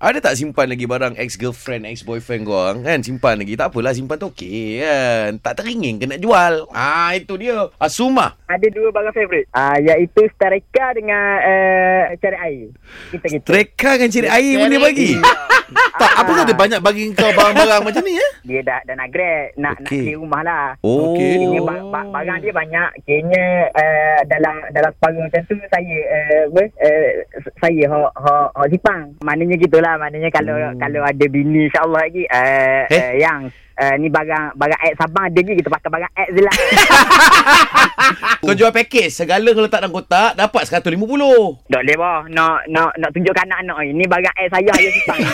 Ada tak simpan lagi barang ex-girlfriend, ex-boyfriend korang kan? Simpan lagi. Tak apalah, simpan tu okey kan. Tak teringin kena jual. Ah itu dia. Asuma. Ada dua barang favourite. Ah, iaitu Stareka dengan uh, cari air. Kita gitu. Treka dengan ciri air dia bagi. Tak, apa dia banyak bagi kau barang-barang macam ni eh? Dia dah dah nak grad, nak nak Okey. clear rumah lah. Oh. Kira ba- ba- barang dia banyak. Kira uh, dalam dalam separuh macam tu saya uh, apa, uh, saya hok hok hok sipang. Maknanya gitulah. Maknanya kalau Hmm. kalau ada bini insya-Allah lagi uh, Eh? uh, yang uh, ni barang barang X Sabang ada je kita pakai barang X je lah. Kau jual package. Segala kau letak dalam kotak, dapat 150. tak boleh bah. Nak nak nak tunjukkan anak-anak ni barang X saya je sipang.